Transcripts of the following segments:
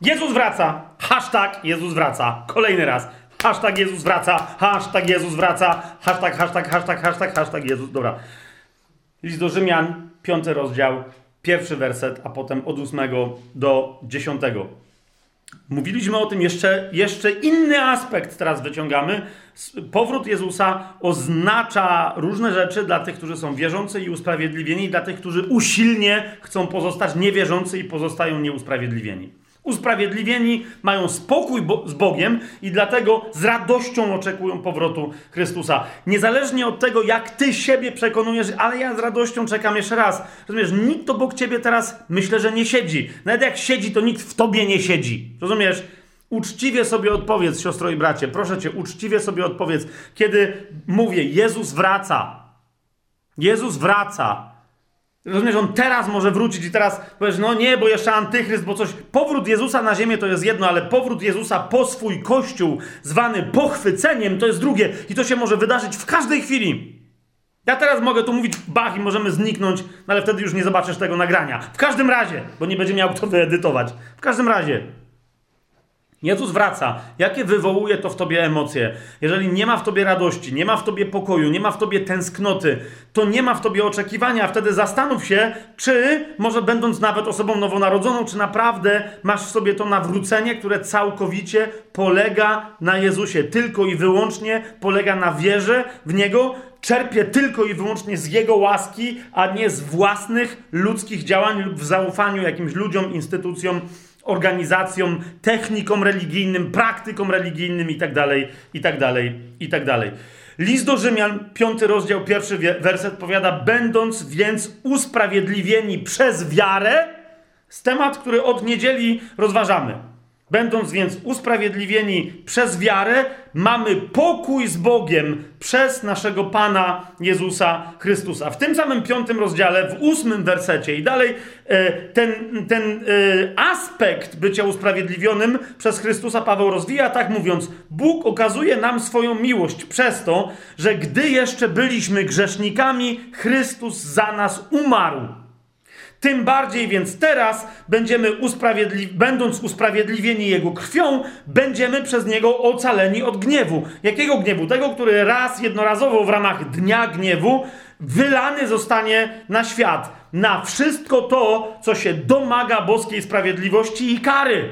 Jezus wraca. Hashtag Jezus wraca. Kolejny raz. Hashtag Jezus wraca. Hashtag Jezus wraca. Hashtag, hashtag, hashtag, hashtag, hashtag Jezus. Dobra. List do Rzymian, piąty rozdział, pierwszy werset, a potem od ósmego do dziesiątego. Mówiliśmy o tym jeszcze, jeszcze inny aspekt teraz wyciągamy. Powrót Jezusa oznacza różne rzeczy dla tych, którzy są wierzący i usprawiedliwieni, i dla tych, którzy usilnie chcą pozostać niewierzący i pozostają nieusprawiedliwieni. Usprawiedliwieni mają spokój bo z Bogiem i dlatego z radością oczekują powrotu Chrystusa. Niezależnie od tego, jak ty siebie przekonujesz, ale ja z radością czekam jeszcze raz. Rozumiesz, nikt obok ciebie teraz myślę, że nie siedzi. Nawet jak siedzi, to nikt w tobie nie siedzi. Rozumiesz? Uczciwie sobie odpowiedz, siostro i bracie, proszę cię, uczciwie sobie odpowiedz, kiedy mówię, Jezus wraca. Jezus wraca. Rozumiesz, on teraz może wrócić i teraz powiesz, no nie, bo jeszcze antychryst, bo coś. Powrót Jezusa na ziemię to jest jedno, ale powrót Jezusa po swój kościół, zwany pochwyceniem, to jest drugie. I to się może wydarzyć w każdej chwili. Ja teraz mogę tu mówić bach i możemy zniknąć, no ale wtedy już nie zobaczysz tego nagrania. W każdym razie, bo nie będzie miał kto wyedytować. W każdym razie. Jezus wraca. Jakie wywołuje to w tobie emocje? Jeżeli nie ma w tobie radości, nie ma w tobie pokoju, nie ma w tobie tęsknoty, to nie ma w tobie oczekiwania. Wtedy zastanów się, czy może będąc nawet osobą nowonarodzoną, czy naprawdę masz w sobie to nawrócenie, które całkowicie polega na Jezusie, tylko i wyłącznie polega na wierze w Niego, czerpie tylko i wyłącznie z Jego łaski, a nie z własnych ludzkich działań lub w zaufaniu jakimś ludziom, instytucjom, organizacjom, technikom religijnym, praktykom religijnym itd., itd., itd. List do Rzymian, piąty rozdział, pierwszy werset powiada, będąc więc usprawiedliwieni przez wiarę, z temat, który od niedzieli rozważamy. Będąc więc usprawiedliwieni przez wiarę, mamy pokój z Bogiem przez naszego Pana Jezusa Chrystusa. W tym samym piątym rozdziale, w ósmym wersecie i dalej, e, ten, ten e, aspekt bycia usprawiedliwionym przez Chrystusa Paweł rozwija, tak mówiąc: Bóg okazuje nam swoją miłość przez to, że gdy jeszcze byliśmy grzesznikami, Chrystus za nas umarł. Tym bardziej więc teraz będziemy usprawiedli będąc usprawiedliwieni Jego krwią, będziemy przez Niego ocaleni od gniewu. Jakiego gniewu? Tego, który raz, jednorazowo w ramach dnia gniewu wylany zostanie na świat. Na wszystko to, co się domaga boskiej sprawiedliwości i kary.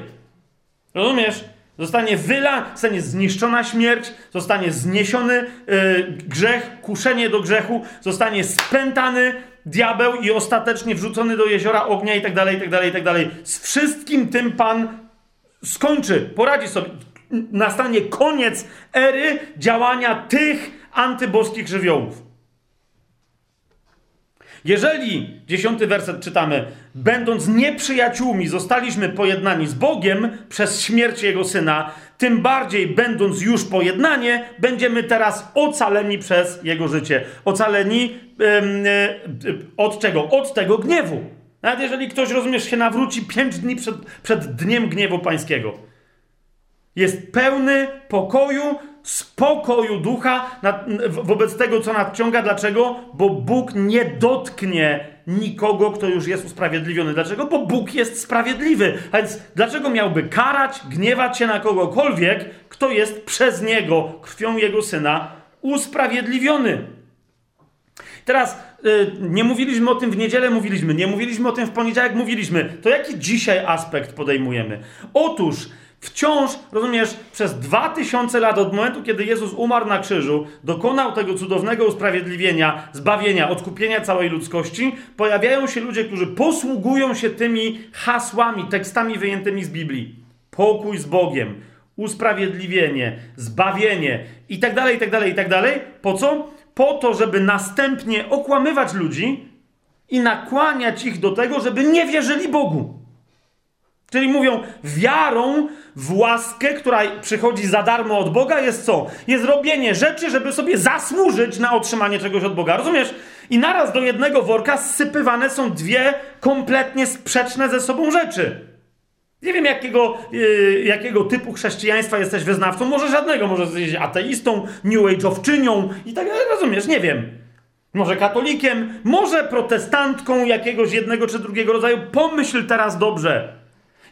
Rozumiesz? Zostanie wylany, zostanie zniszczona śmierć, zostanie zniesiony yy, grzech, kuszenie do grzechu, zostanie spętany diabeł i ostatecznie wrzucony do jeziora ognia i tak dalej, i tak dalej, i tak dalej. Z wszystkim tym Pan skończy, poradzi sobie. Nastanie koniec ery działania tych antyboskich żywiołów. Jeżeli, dziesiąty werset czytamy, będąc nieprzyjaciółmi, zostaliśmy pojednani z Bogiem przez śmierć Jego Syna, tym bardziej będąc już pojednanie, będziemy teraz ocaleni przez Jego życie. Ocaleni yy, od czego? Od tego gniewu. Nawet jeżeli ktoś, rozumiesz, się nawróci pięć dni przed, przed dniem gniewu pańskiego. Jest pełny pokoju, spokoju ducha wobec tego, co nadciąga. Dlaczego? Bo Bóg nie dotknie nikogo, kto już jest usprawiedliwiony. Dlaczego? Bo Bóg jest sprawiedliwy. A więc dlaczego miałby karać, gniewać się na kogokolwiek, kto jest przez Niego, krwią Jego Syna, usprawiedliwiony? Teraz yy, nie mówiliśmy o tym w niedzielę, mówiliśmy, nie mówiliśmy o tym w poniedziałek, mówiliśmy. To jaki dzisiaj aspekt podejmujemy? Otóż Wciąż, rozumiesz, przez dwa tysiące lat od momentu, kiedy Jezus umarł na krzyżu, dokonał tego cudownego usprawiedliwienia, zbawienia, odkupienia całej ludzkości, pojawiają się ludzie, którzy posługują się tymi hasłami, tekstami wyjętymi z Biblii. Pokój z Bogiem, usprawiedliwienie, zbawienie i tak dalej, i tak dalej, i tak dalej. Po co? Po to, żeby następnie okłamywać ludzi i nakłaniać ich do tego, żeby nie wierzyli Bogu. Czyli mówią, wiarą w łaskę, która przychodzi za darmo od Boga, jest co? Jest robienie rzeczy, żeby sobie zasłużyć na otrzymanie czegoś od Boga. Rozumiesz? I naraz do jednego worka zsypywane są dwie kompletnie sprzeczne ze sobą rzeczy. Nie wiem, jakiego, yy, jakiego typu chrześcijaństwa jesteś wyznawcą. Może żadnego. Może jesteś ateistą, new age'owczynią i tak dalej. Rozumiesz? Nie wiem. Może katolikiem, może protestantką jakiegoś jednego czy drugiego rodzaju. Pomyśl teraz dobrze.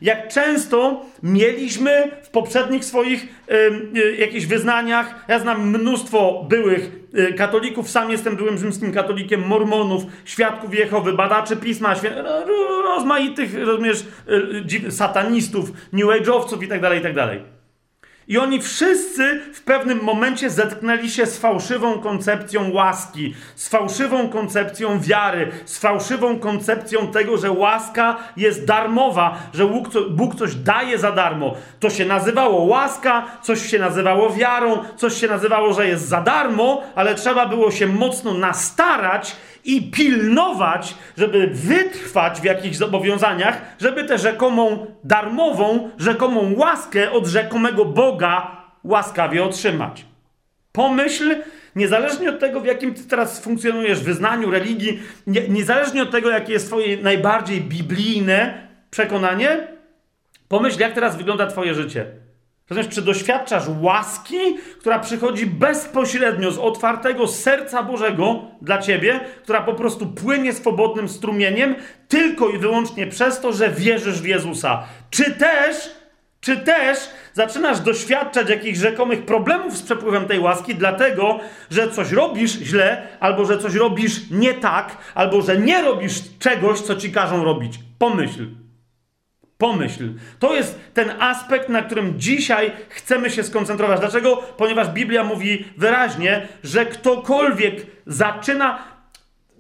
Jak często mieliśmy w poprzednich swoich y, y, jakichś wyznaniach, ja znam mnóstwo byłych y, katolików, sam jestem byłym rzymskim katolikiem, mormonów, świadków Jehowy, badaczy pisma, rozmaitych, rozumiesz, satanistów, new age'owców itd., tak itd. I oni wszyscy w pewnym momencie zetknęli się z fałszywą koncepcją łaski, z fałszywą koncepcją wiary, z fałszywą koncepcją tego, że łaska jest darmowa, że Bóg coś daje za darmo. To się nazywało łaska, coś się nazywało wiarą, coś się nazywało, że jest za darmo, ale trzeba było się mocno nastarać i pilnować, żeby wytrwać w jakichś zobowiązaniach, żeby tę rzekomą darmową, rzekomą łaskę od rzekomego Boga łaskawie otrzymać. Pomyśl, niezależnie od tego, w jakim ty teraz funkcjonujesz w wyznaniu, religii, nie, niezależnie od tego, jakie jest twoje najbardziej biblijne przekonanie, pomyśl, jak teraz wygląda twoje życie. Natomiast czy doświadczasz łaski, która przychodzi bezpośrednio z otwartego serca Bożego dla ciebie, która po prostu płynie swobodnym strumieniem tylko i wyłącznie przez to, że wierzysz w Jezusa? Czy też, czy też zaczynasz doświadczać jakichś rzekomych problemów z przepływem tej łaski, dlatego, że coś robisz źle, albo że coś robisz nie tak, albo że nie robisz czegoś, co ci każą robić? Pomyśl. Pomyśl. To jest ten aspekt, na którym dzisiaj chcemy się skoncentrować. Dlaczego? Ponieważ Biblia mówi wyraźnie, że ktokolwiek zaczyna.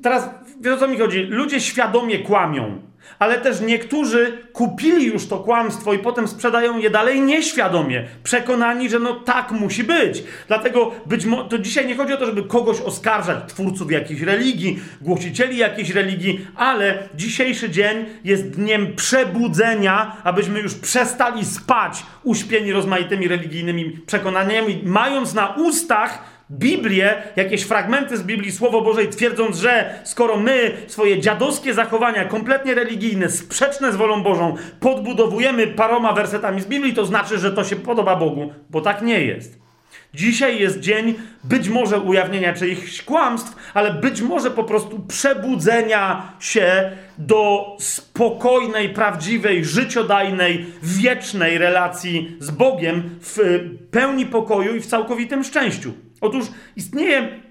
Teraz wiesz o co mi chodzi? Ludzie świadomie kłamią ale też niektórzy kupili już to kłamstwo i potem sprzedają je dalej nieświadomie, przekonani, że no tak musi być. Dlatego być to dzisiaj nie chodzi o to, żeby kogoś oskarżać, twórców jakiejś religii, głosicieli jakiejś religii, ale dzisiejszy dzień jest dniem przebudzenia, abyśmy już przestali spać uśpieni rozmaitymi religijnymi przekonaniami, mając na ustach Biblię, jakieś fragmenty z Biblii, Słowo Bożej, twierdząc, że skoro my swoje dziadowskie zachowania, kompletnie religijne, sprzeczne z wolą Bożą, podbudowujemy paroma wersetami z Biblii, to znaczy, że to się podoba Bogu, bo tak nie jest. Dzisiaj jest dzień być może ujawnienia czyichś kłamstw, ale być może po prostu przebudzenia się do spokojnej, prawdziwej, życiodajnej, wiecznej relacji z Bogiem w pełni pokoju i w całkowitym szczęściu. Otóż istnieje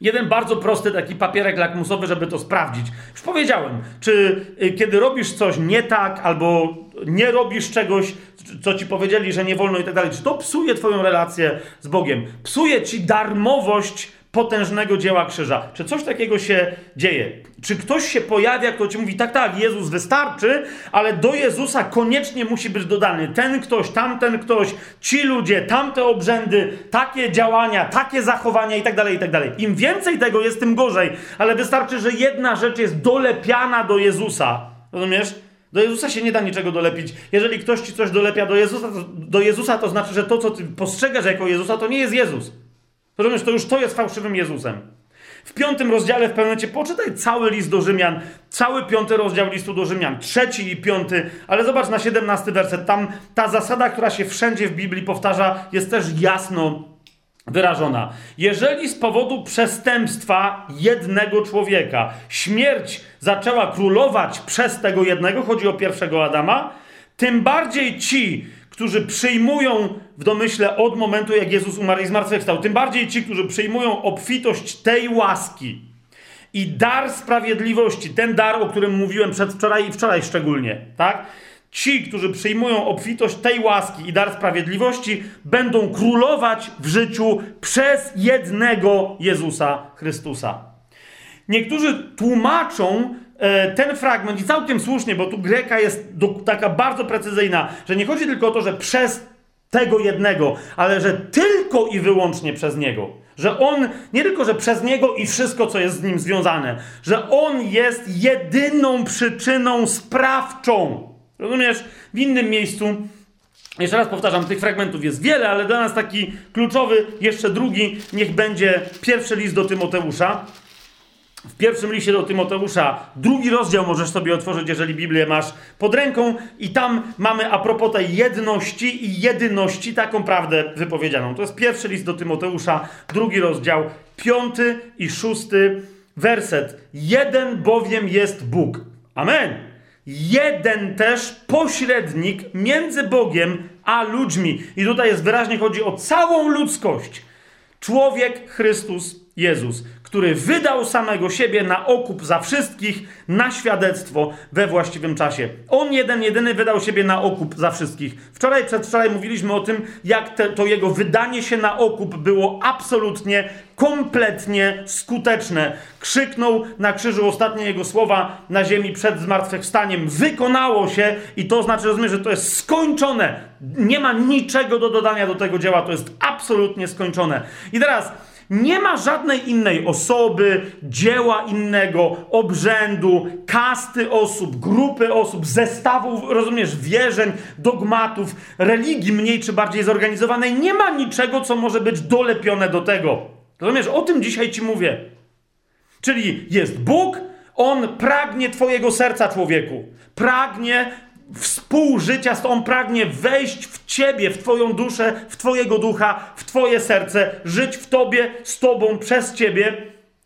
jeden bardzo prosty taki papierek lakmusowy, żeby to sprawdzić. Już powiedziałem, czy y, kiedy robisz coś nie tak, albo nie robisz czegoś, co ci powiedzieli, że nie wolno i tak dalej, czy to psuje twoją relację z Bogiem? Psuje ci darmowość potężnego dzieła krzyża. Czy coś takiego się dzieje? Czy ktoś się pojawia, kto ci mówi, tak, tak, Jezus wystarczy, ale do Jezusa koniecznie musi być dodany ten ktoś, tamten ktoś, ci ludzie, tamte obrzędy, takie działania, takie zachowania i tak dalej, i tak dalej. Im więcej tego jest, tym gorzej, ale wystarczy, że jedna rzecz jest dolepiana do Jezusa. Rozumiesz? Do Jezusa się nie da niczego dolepić. Jeżeli ktoś ci coś dolepia do Jezusa, to, do Jezusa, to znaczy, że to, co ty postrzegasz jako Jezusa, to nie jest Jezus. Rozumiesz, to już to jest fałszywym Jezusem. W piątym rozdziale w pewnym momencie poczytaj cały list do Rzymian, cały piąty rozdział listu do Rzymian, trzeci i piąty, ale zobacz na siedemnasty werset. Tam ta zasada, która się wszędzie w Biblii powtarza, jest też jasno wyrażona. Jeżeli z powodu przestępstwa jednego człowieka śmierć zaczęła królować przez tego jednego, chodzi o pierwszego Adama, tym bardziej ci, którzy przyjmują w domyśle od momentu, jak Jezus umarł i zmartwychwstał, tym bardziej ci, którzy przyjmują obfitość tej łaski i dar sprawiedliwości, ten dar, o którym mówiłem przedwczoraj i wczoraj szczególnie, tak? Ci, którzy przyjmują obfitość tej łaski i dar sprawiedliwości, będą królować w życiu przez jednego Jezusa Chrystusa. Niektórzy tłumaczą ten fragment, i całkiem słusznie, bo tu Greka jest do, taka bardzo precyzyjna, że nie chodzi tylko o to, że przez tego jednego, ale że tylko i wyłącznie przez niego. Że on, nie tylko, że przez niego i wszystko, co jest z nim związane, że on jest jedyną przyczyną sprawczą. Rozumiesz? W innym miejscu, jeszcze raz powtarzam, tych fragmentów jest wiele, ale dla nas taki kluczowy, jeszcze drugi, niech będzie pierwszy list do Tymoteusza w pierwszym liście do Tymoteusza, drugi rozdział możesz sobie otworzyć, jeżeli Biblię masz pod ręką, i tam mamy a propos tej jedności i jedyności taką prawdę wypowiedzianą. To jest pierwszy list do Tymoteusza, drugi rozdział, piąty i szósty werset. Jeden bowiem jest Bóg. Amen. jeden też pośrednik między Bogiem a ludźmi. I tutaj jest wyraźnie chodzi o całą ludzkość. Człowiek Chrystus Jezus, który wydał samego siebie na okup za wszystkich, na świadectwo we właściwym czasie. On jeden, jedyny wydał siebie na okup za wszystkich. Wczoraj, przedwczoraj mówiliśmy o tym, jak te, to jego wydanie się na okup było absolutnie, kompletnie skuteczne. Krzyknął na krzyżu ostatnie jego słowa na ziemi przed zmartwychwstaniem. Wykonało się i to znaczy, rozumiem, że to jest skończone. Nie ma niczego do dodania do tego dzieła, to jest absolutnie skończone. I teraz nie ma żadnej innej osoby, dzieła innego, obrzędu, kasty osób, grupy osób, zestawów, rozumiesz, wierzeń, dogmatów, religii mniej czy bardziej zorganizowanej. Nie ma niczego, co może być dolepione do tego. Rozumiesz, o tym dzisiaj ci mówię. Czyli jest Bóg, on pragnie Twojego serca, człowieku. Pragnie współżycia, on pragnie wejść w ciebie, w twoją duszę, w twojego ducha, w twoje serce, żyć w tobie, z tobą, przez ciebie.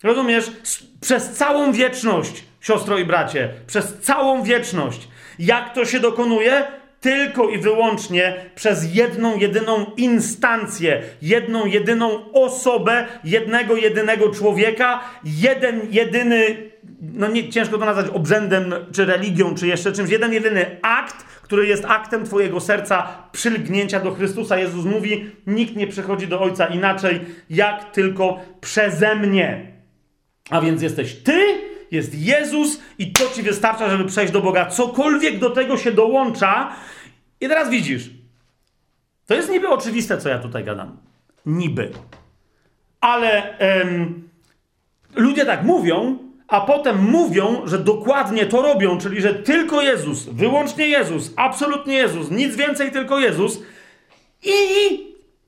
Rozumiesz? Przez całą wieczność, siostro i bracie, przez całą wieczność. Jak to się dokonuje? Tylko i wyłącznie przez jedną, jedyną instancję, jedną, jedyną osobę, jednego, jedynego człowieka, jeden, jedyny no nie, ciężko to nazwać obrzędem, czy religią, czy jeszcze czymś. Jeden, jedyny akt, który jest aktem Twojego serca przylgnięcia do Chrystusa. Jezus mówi: Nikt nie przychodzi do Ojca inaczej, jak tylko przeze mnie. A więc jesteś Ty, jest Jezus, i to Ci wystarcza, żeby przejść do Boga. Cokolwiek do tego się dołącza. I teraz widzisz, to jest niby oczywiste, co ja tutaj gadam. Niby. Ale em, ludzie tak mówią, a potem mówią, że dokładnie to robią, czyli że tylko Jezus, wyłącznie Jezus, absolutnie Jezus, nic więcej, tylko Jezus, i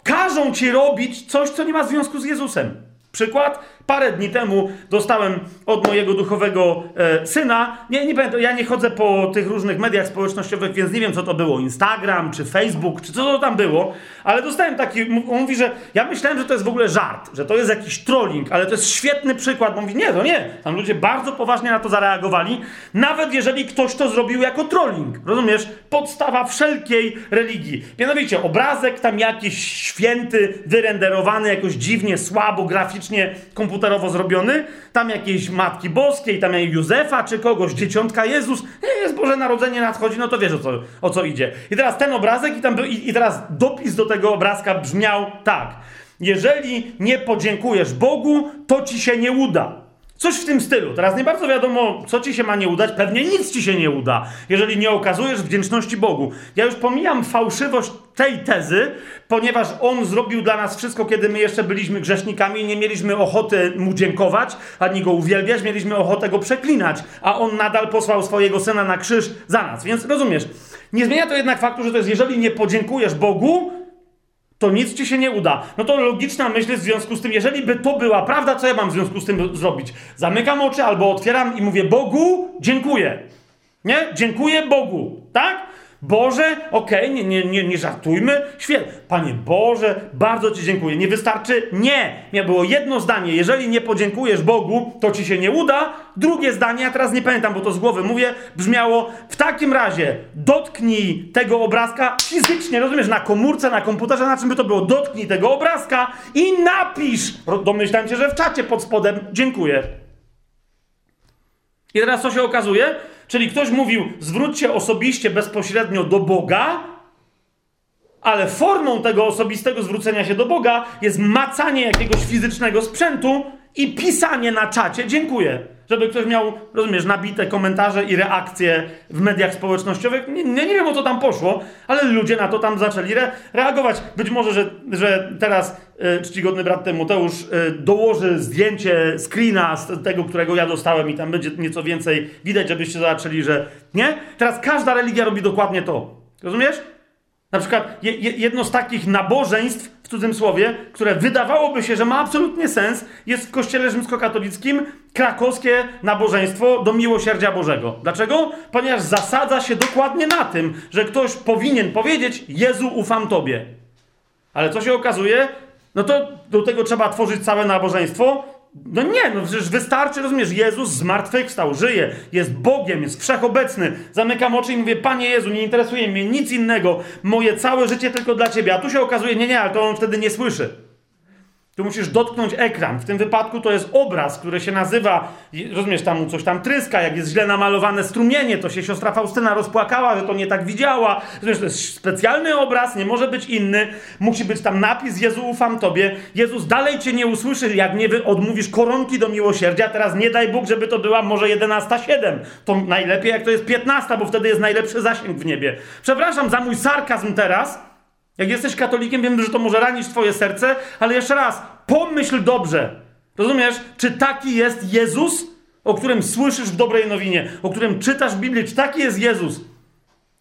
każą ci robić coś, co nie ma związku z Jezusem. Przykład? Parę dni temu dostałem od mojego duchowego e, syna. Nie, nie będę, ja nie chodzę po tych różnych mediach społecznościowych, więc nie wiem, co to było. Instagram, czy Facebook, czy co to tam było, ale dostałem taki. On mówi, że ja myślałem, że to jest w ogóle żart, że to jest jakiś trolling, ale to jest świetny przykład. Mówi, nie, to nie. Tam ludzie bardzo poważnie na to zareagowali, nawet jeżeli ktoś to zrobił jako trolling. Rozumiesz? Podstawa wszelkiej religii. Mianowicie obrazek tam jakiś święty, wyrenderowany jakoś dziwnie, słabo, graficznie, komputerowo komputerowo zrobiony, tam jakieś Matki Boskiej, tam Józefa czy kogoś, Dzieciątka Jezus, jest Boże Narodzenie nadchodzi, no to wiesz o co, o co idzie. I teraz ten obrazek i, tam, i, i teraz dopis do tego obrazka brzmiał tak. Jeżeli nie podziękujesz Bogu, to ci się nie uda. Coś w tym stylu. Teraz nie bardzo wiadomo, co ci się ma nie udać. Pewnie nic ci się nie uda, jeżeli nie okazujesz wdzięczności Bogu. Ja już pomijam fałszywość tej tezy, ponieważ On zrobił dla nas wszystko, kiedy my jeszcze byliśmy grzesznikami i nie mieliśmy ochoty Mu dziękować, ani Go uwielbiać, mieliśmy ochotę Go przeklinać, a On nadal posłał swojego Syna na krzyż za nas. Więc rozumiesz, nie zmienia to jednak faktu, że to jest, jeżeli nie podziękujesz Bogu, to nic ci się nie uda. No to logiczna myśl w związku z tym, jeżeli by to była prawda, co ja mam w związku z tym zrobić? Zamykam oczy albo otwieram i mówię Bogu, dziękuję. Nie? Dziękuję Bogu. Tak? Boże, okej, okay, nie, nie, nie, nie żartujmy. Świetnie. Panie Boże, bardzo Ci dziękuję. Nie wystarczy? Nie. Nie było jedno zdanie. Jeżeli nie podziękujesz Bogu, to Ci się nie uda. Drugie zdanie, ja teraz nie pamiętam, bo to z głowy mówię, brzmiało: W takim razie dotknij tego obrazka fizycznie, rozumiesz, na komórce, na komputerze, na czym by to było. Dotknij tego obrazka i napisz. Domyślam się, że w czacie pod spodem dziękuję. I teraz co się okazuje? Czyli ktoś mówił, zwróćcie osobiście, bezpośrednio do Boga, ale formą tego osobistego zwrócenia się do Boga jest macanie jakiegoś fizycznego sprzętu i pisanie na czacie dziękuję. Żeby ktoś miał, rozumiesz, nabite komentarze i reakcje w mediach społecznościowych. Nie, nie, nie wiem o co tam poszło, ale ludzie na to tam zaczęli re reagować. Być może, że, że teraz e, czcigodny brat Tymoteusz e, dołoży zdjęcie screena z tego, którego ja dostałem i tam będzie nieco więcej widać, żebyście zobaczyli, że nie. Teraz każda religia robi dokładnie to. Rozumiesz? Na przykład jedno z takich nabożeństw, w cudzym słowie, które wydawałoby się, że ma absolutnie sens, jest w kościele rzymskokatolickim krakowskie nabożeństwo do miłosierdzia Bożego. Dlaczego? Ponieważ zasadza się dokładnie na tym, że ktoś powinien powiedzieć: Jezu, ufam Tobie. Ale co się okazuje? No to do tego trzeba tworzyć całe nabożeństwo no nie, no przecież wystarczy, rozumiesz, Jezus zmartwychwstał, żyje, jest Bogiem, jest wszechobecny. Zamykam oczy i mówię, Panie Jezu, nie interesuje mnie nic innego, moje całe życie tylko dla Ciebie. A tu się okazuje, nie, nie, ale to on wtedy nie słyszy. Tu musisz dotknąć ekran. W tym wypadku to jest obraz, który się nazywa, rozumiesz, tam coś tam tryska, jak jest źle namalowane strumienie, to się siostra Faustyna rozpłakała, że to nie tak widziała. Rozumiesz, to jest specjalny obraz, nie może być inny. Musi być tam napis, Jezu, ufam Tobie. Jezus dalej Cię nie usłyszy, jak nie odmówisz koronki do miłosierdzia. Teraz nie daj Bóg, żeby to była może 11.07. To najlepiej, jak to jest 15, bo wtedy jest najlepszy zasięg w niebie. Przepraszam za mój sarkazm teraz, jak jesteś katolikiem, wiem, że to może ranić twoje serce, ale jeszcze raz, pomyśl dobrze. Rozumiesz? Czy taki jest Jezus, o którym słyszysz w dobrej nowinie, o którym czytasz w Biblii? Czy taki jest Jezus,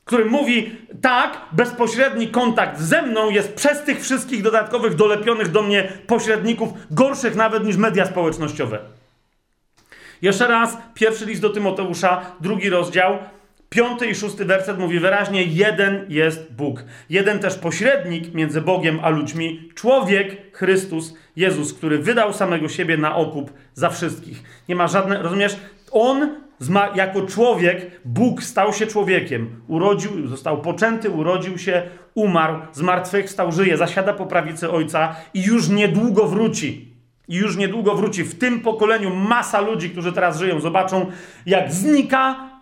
który mówi, tak, bezpośredni kontakt ze mną jest przez tych wszystkich dodatkowych dolepionych do mnie pośredników, gorszych nawet niż media społecznościowe. Jeszcze raz, pierwszy list do Tymoteusza, drugi rozdział, Piąty i szósty werset mówi wyraźnie: jeden jest Bóg. Jeden też pośrednik między Bogiem a ludźmi, człowiek, Chrystus, Jezus, który wydał samego siebie na okup za wszystkich. Nie ma żadnej, rozumiesz? On jako człowiek, Bóg stał się człowiekiem. Urodził, został poczęty, urodził się, umarł, zmartwychwstał, żyje, zasiada po prawicy Ojca i już niedługo wróci. I już niedługo wróci. W tym pokoleniu masa ludzi, którzy teraz żyją, zobaczą, jak znika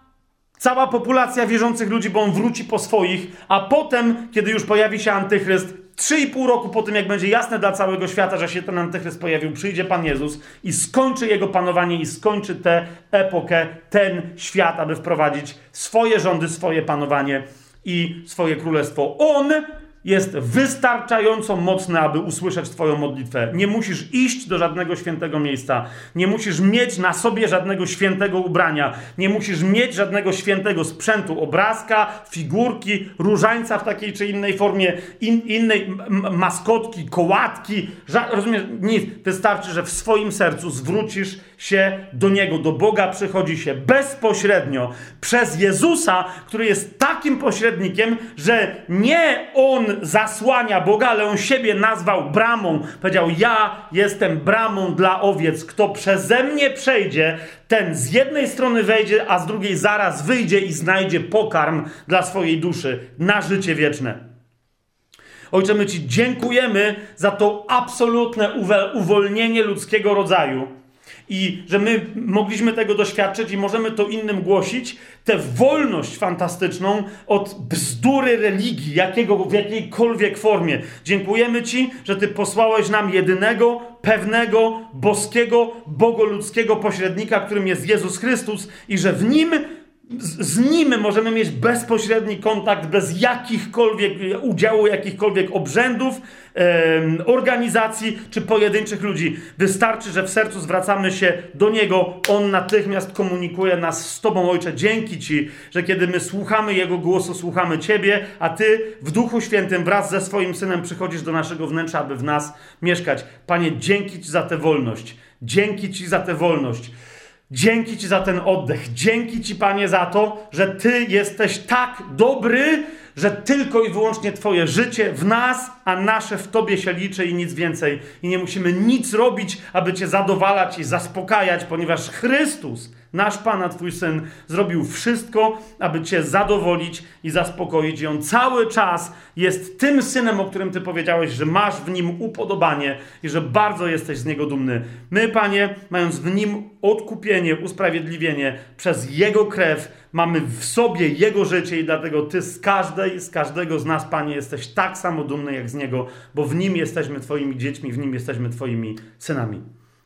Cała populacja wierzących ludzi, bo on wróci po swoich, a potem, kiedy już pojawi się antychryst, 3,5 roku po tym, jak będzie jasne dla całego świata, że się ten antychryst pojawił, przyjdzie Pan Jezus i skończy jego panowanie i skończy tę epokę, ten świat, aby wprowadzić swoje rządy, swoje panowanie i swoje królestwo. On jest wystarczająco mocny, aby usłyszeć Twoją modlitwę. Nie musisz iść do żadnego świętego miejsca. Nie musisz mieć na sobie żadnego świętego ubrania. Nie musisz mieć żadnego świętego sprzętu, obrazka, figurki, różańca w takiej czy innej formie, in, innej maskotki, kołatki. rozumiesz? Nic. Wystarczy, że w swoim sercu zwrócisz się do Niego, do Boga przychodzi się bezpośrednio przez Jezusa, który jest takim pośrednikiem, że nie On zasłania Boga, ale On siebie nazwał bramą. Powiedział, ja jestem bramą dla owiec. Kto przeze mnie przejdzie, ten z jednej strony wejdzie, a z drugiej zaraz wyjdzie i znajdzie pokarm dla swojej duszy na życie wieczne. Ojcze, my Ci dziękujemy za to absolutne uwolnienie ludzkiego rodzaju i że my mogliśmy tego doświadczyć i możemy to innym głosić, tę wolność fantastyczną od bzdury religii, jakiego, w jakiejkolwiek formie. Dziękujemy Ci, że Ty posłałeś nam jedynego, pewnego, boskiego, bogoludzkiego pośrednika, którym jest Jezus Chrystus i że w Nim z nim możemy mieć bezpośredni kontakt bez jakichkolwiek udziału, jakichkolwiek obrzędów, organizacji czy pojedynczych ludzi. Wystarczy, że w sercu zwracamy się do Niego, On natychmiast komunikuje nas z Tobą, Ojcze. Dzięki Ci, że kiedy my słuchamy Jego głosu, słuchamy Ciebie, a Ty w Duchu Świętym wraz ze swoim Synem przychodzisz do naszego wnętrza, aby w nas mieszkać. Panie, dzięki Ci za tę wolność. Dzięki Ci za tę wolność. Dzięki Ci za ten oddech. Dzięki Ci, Panie, za to, że Ty jesteś tak dobry, że tylko i wyłącznie Twoje życie w nas, a nasze w Tobie się liczy i nic więcej. I nie musimy nic robić, aby Cię zadowalać i zaspokajać, ponieważ Chrystus, nasz Pan, a Twój Syn, zrobił wszystko, aby Cię zadowolić i zaspokoić. I On cały czas jest tym Synem, o którym Ty powiedziałeś, że masz w Nim upodobanie i że bardzo jesteś z Niego dumny. My, Panie, mając w Nim odkupienie, usprawiedliwienie przez Jego krew, mamy w sobie Jego życie i dlatego Ty z każdej, z każdego z nas, Panie, jesteś tak samo dumny jak z Niego, bo w Nim jesteśmy Twoimi dziećmi, w Nim jesteśmy Twoimi synami.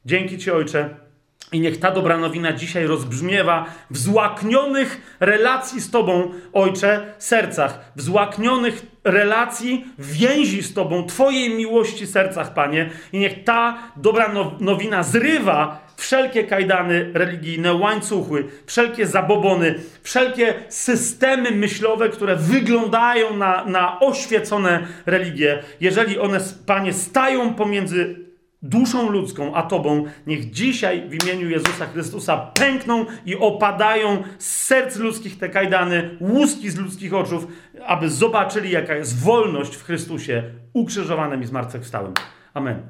Dzięki Ci, Ojcze. I niech ta dobra nowina dzisiaj rozbrzmiewa w złaknionych relacji z Tobą, Ojcze, sercach, w złaknionych relacji, więzi z Tobą, Twojej miłości sercach, Panie. I niech ta dobra nowina zrywa wszelkie kajdany religijne, łańcuchy, wszelkie zabobony, wszelkie systemy myślowe, które wyglądają na, na oświecone religie, jeżeli one, Panie, stają pomiędzy duszą ludzką, a Tobą, niech dzisiaj w imieniu Jezusa Chrystusa pękną i opadają z serc ludzkich te kajdany, łuski z ludzkich oczów, aby zobaczyli, jaka jest wolność w Chrystusie ukrzyżowanym i zmartwychwstałym. Amen.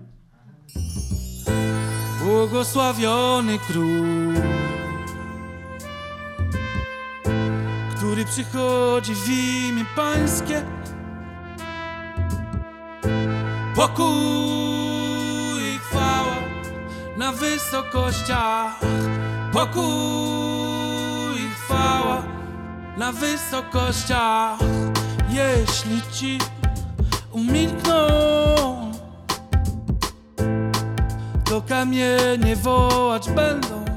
Błogosławiony król, który przychodzi w imię Pańskie. Pokój na wysokościach. Pokój i chwała na wysokościach. Jeśli ci umilkną, to kamienie wołać będą.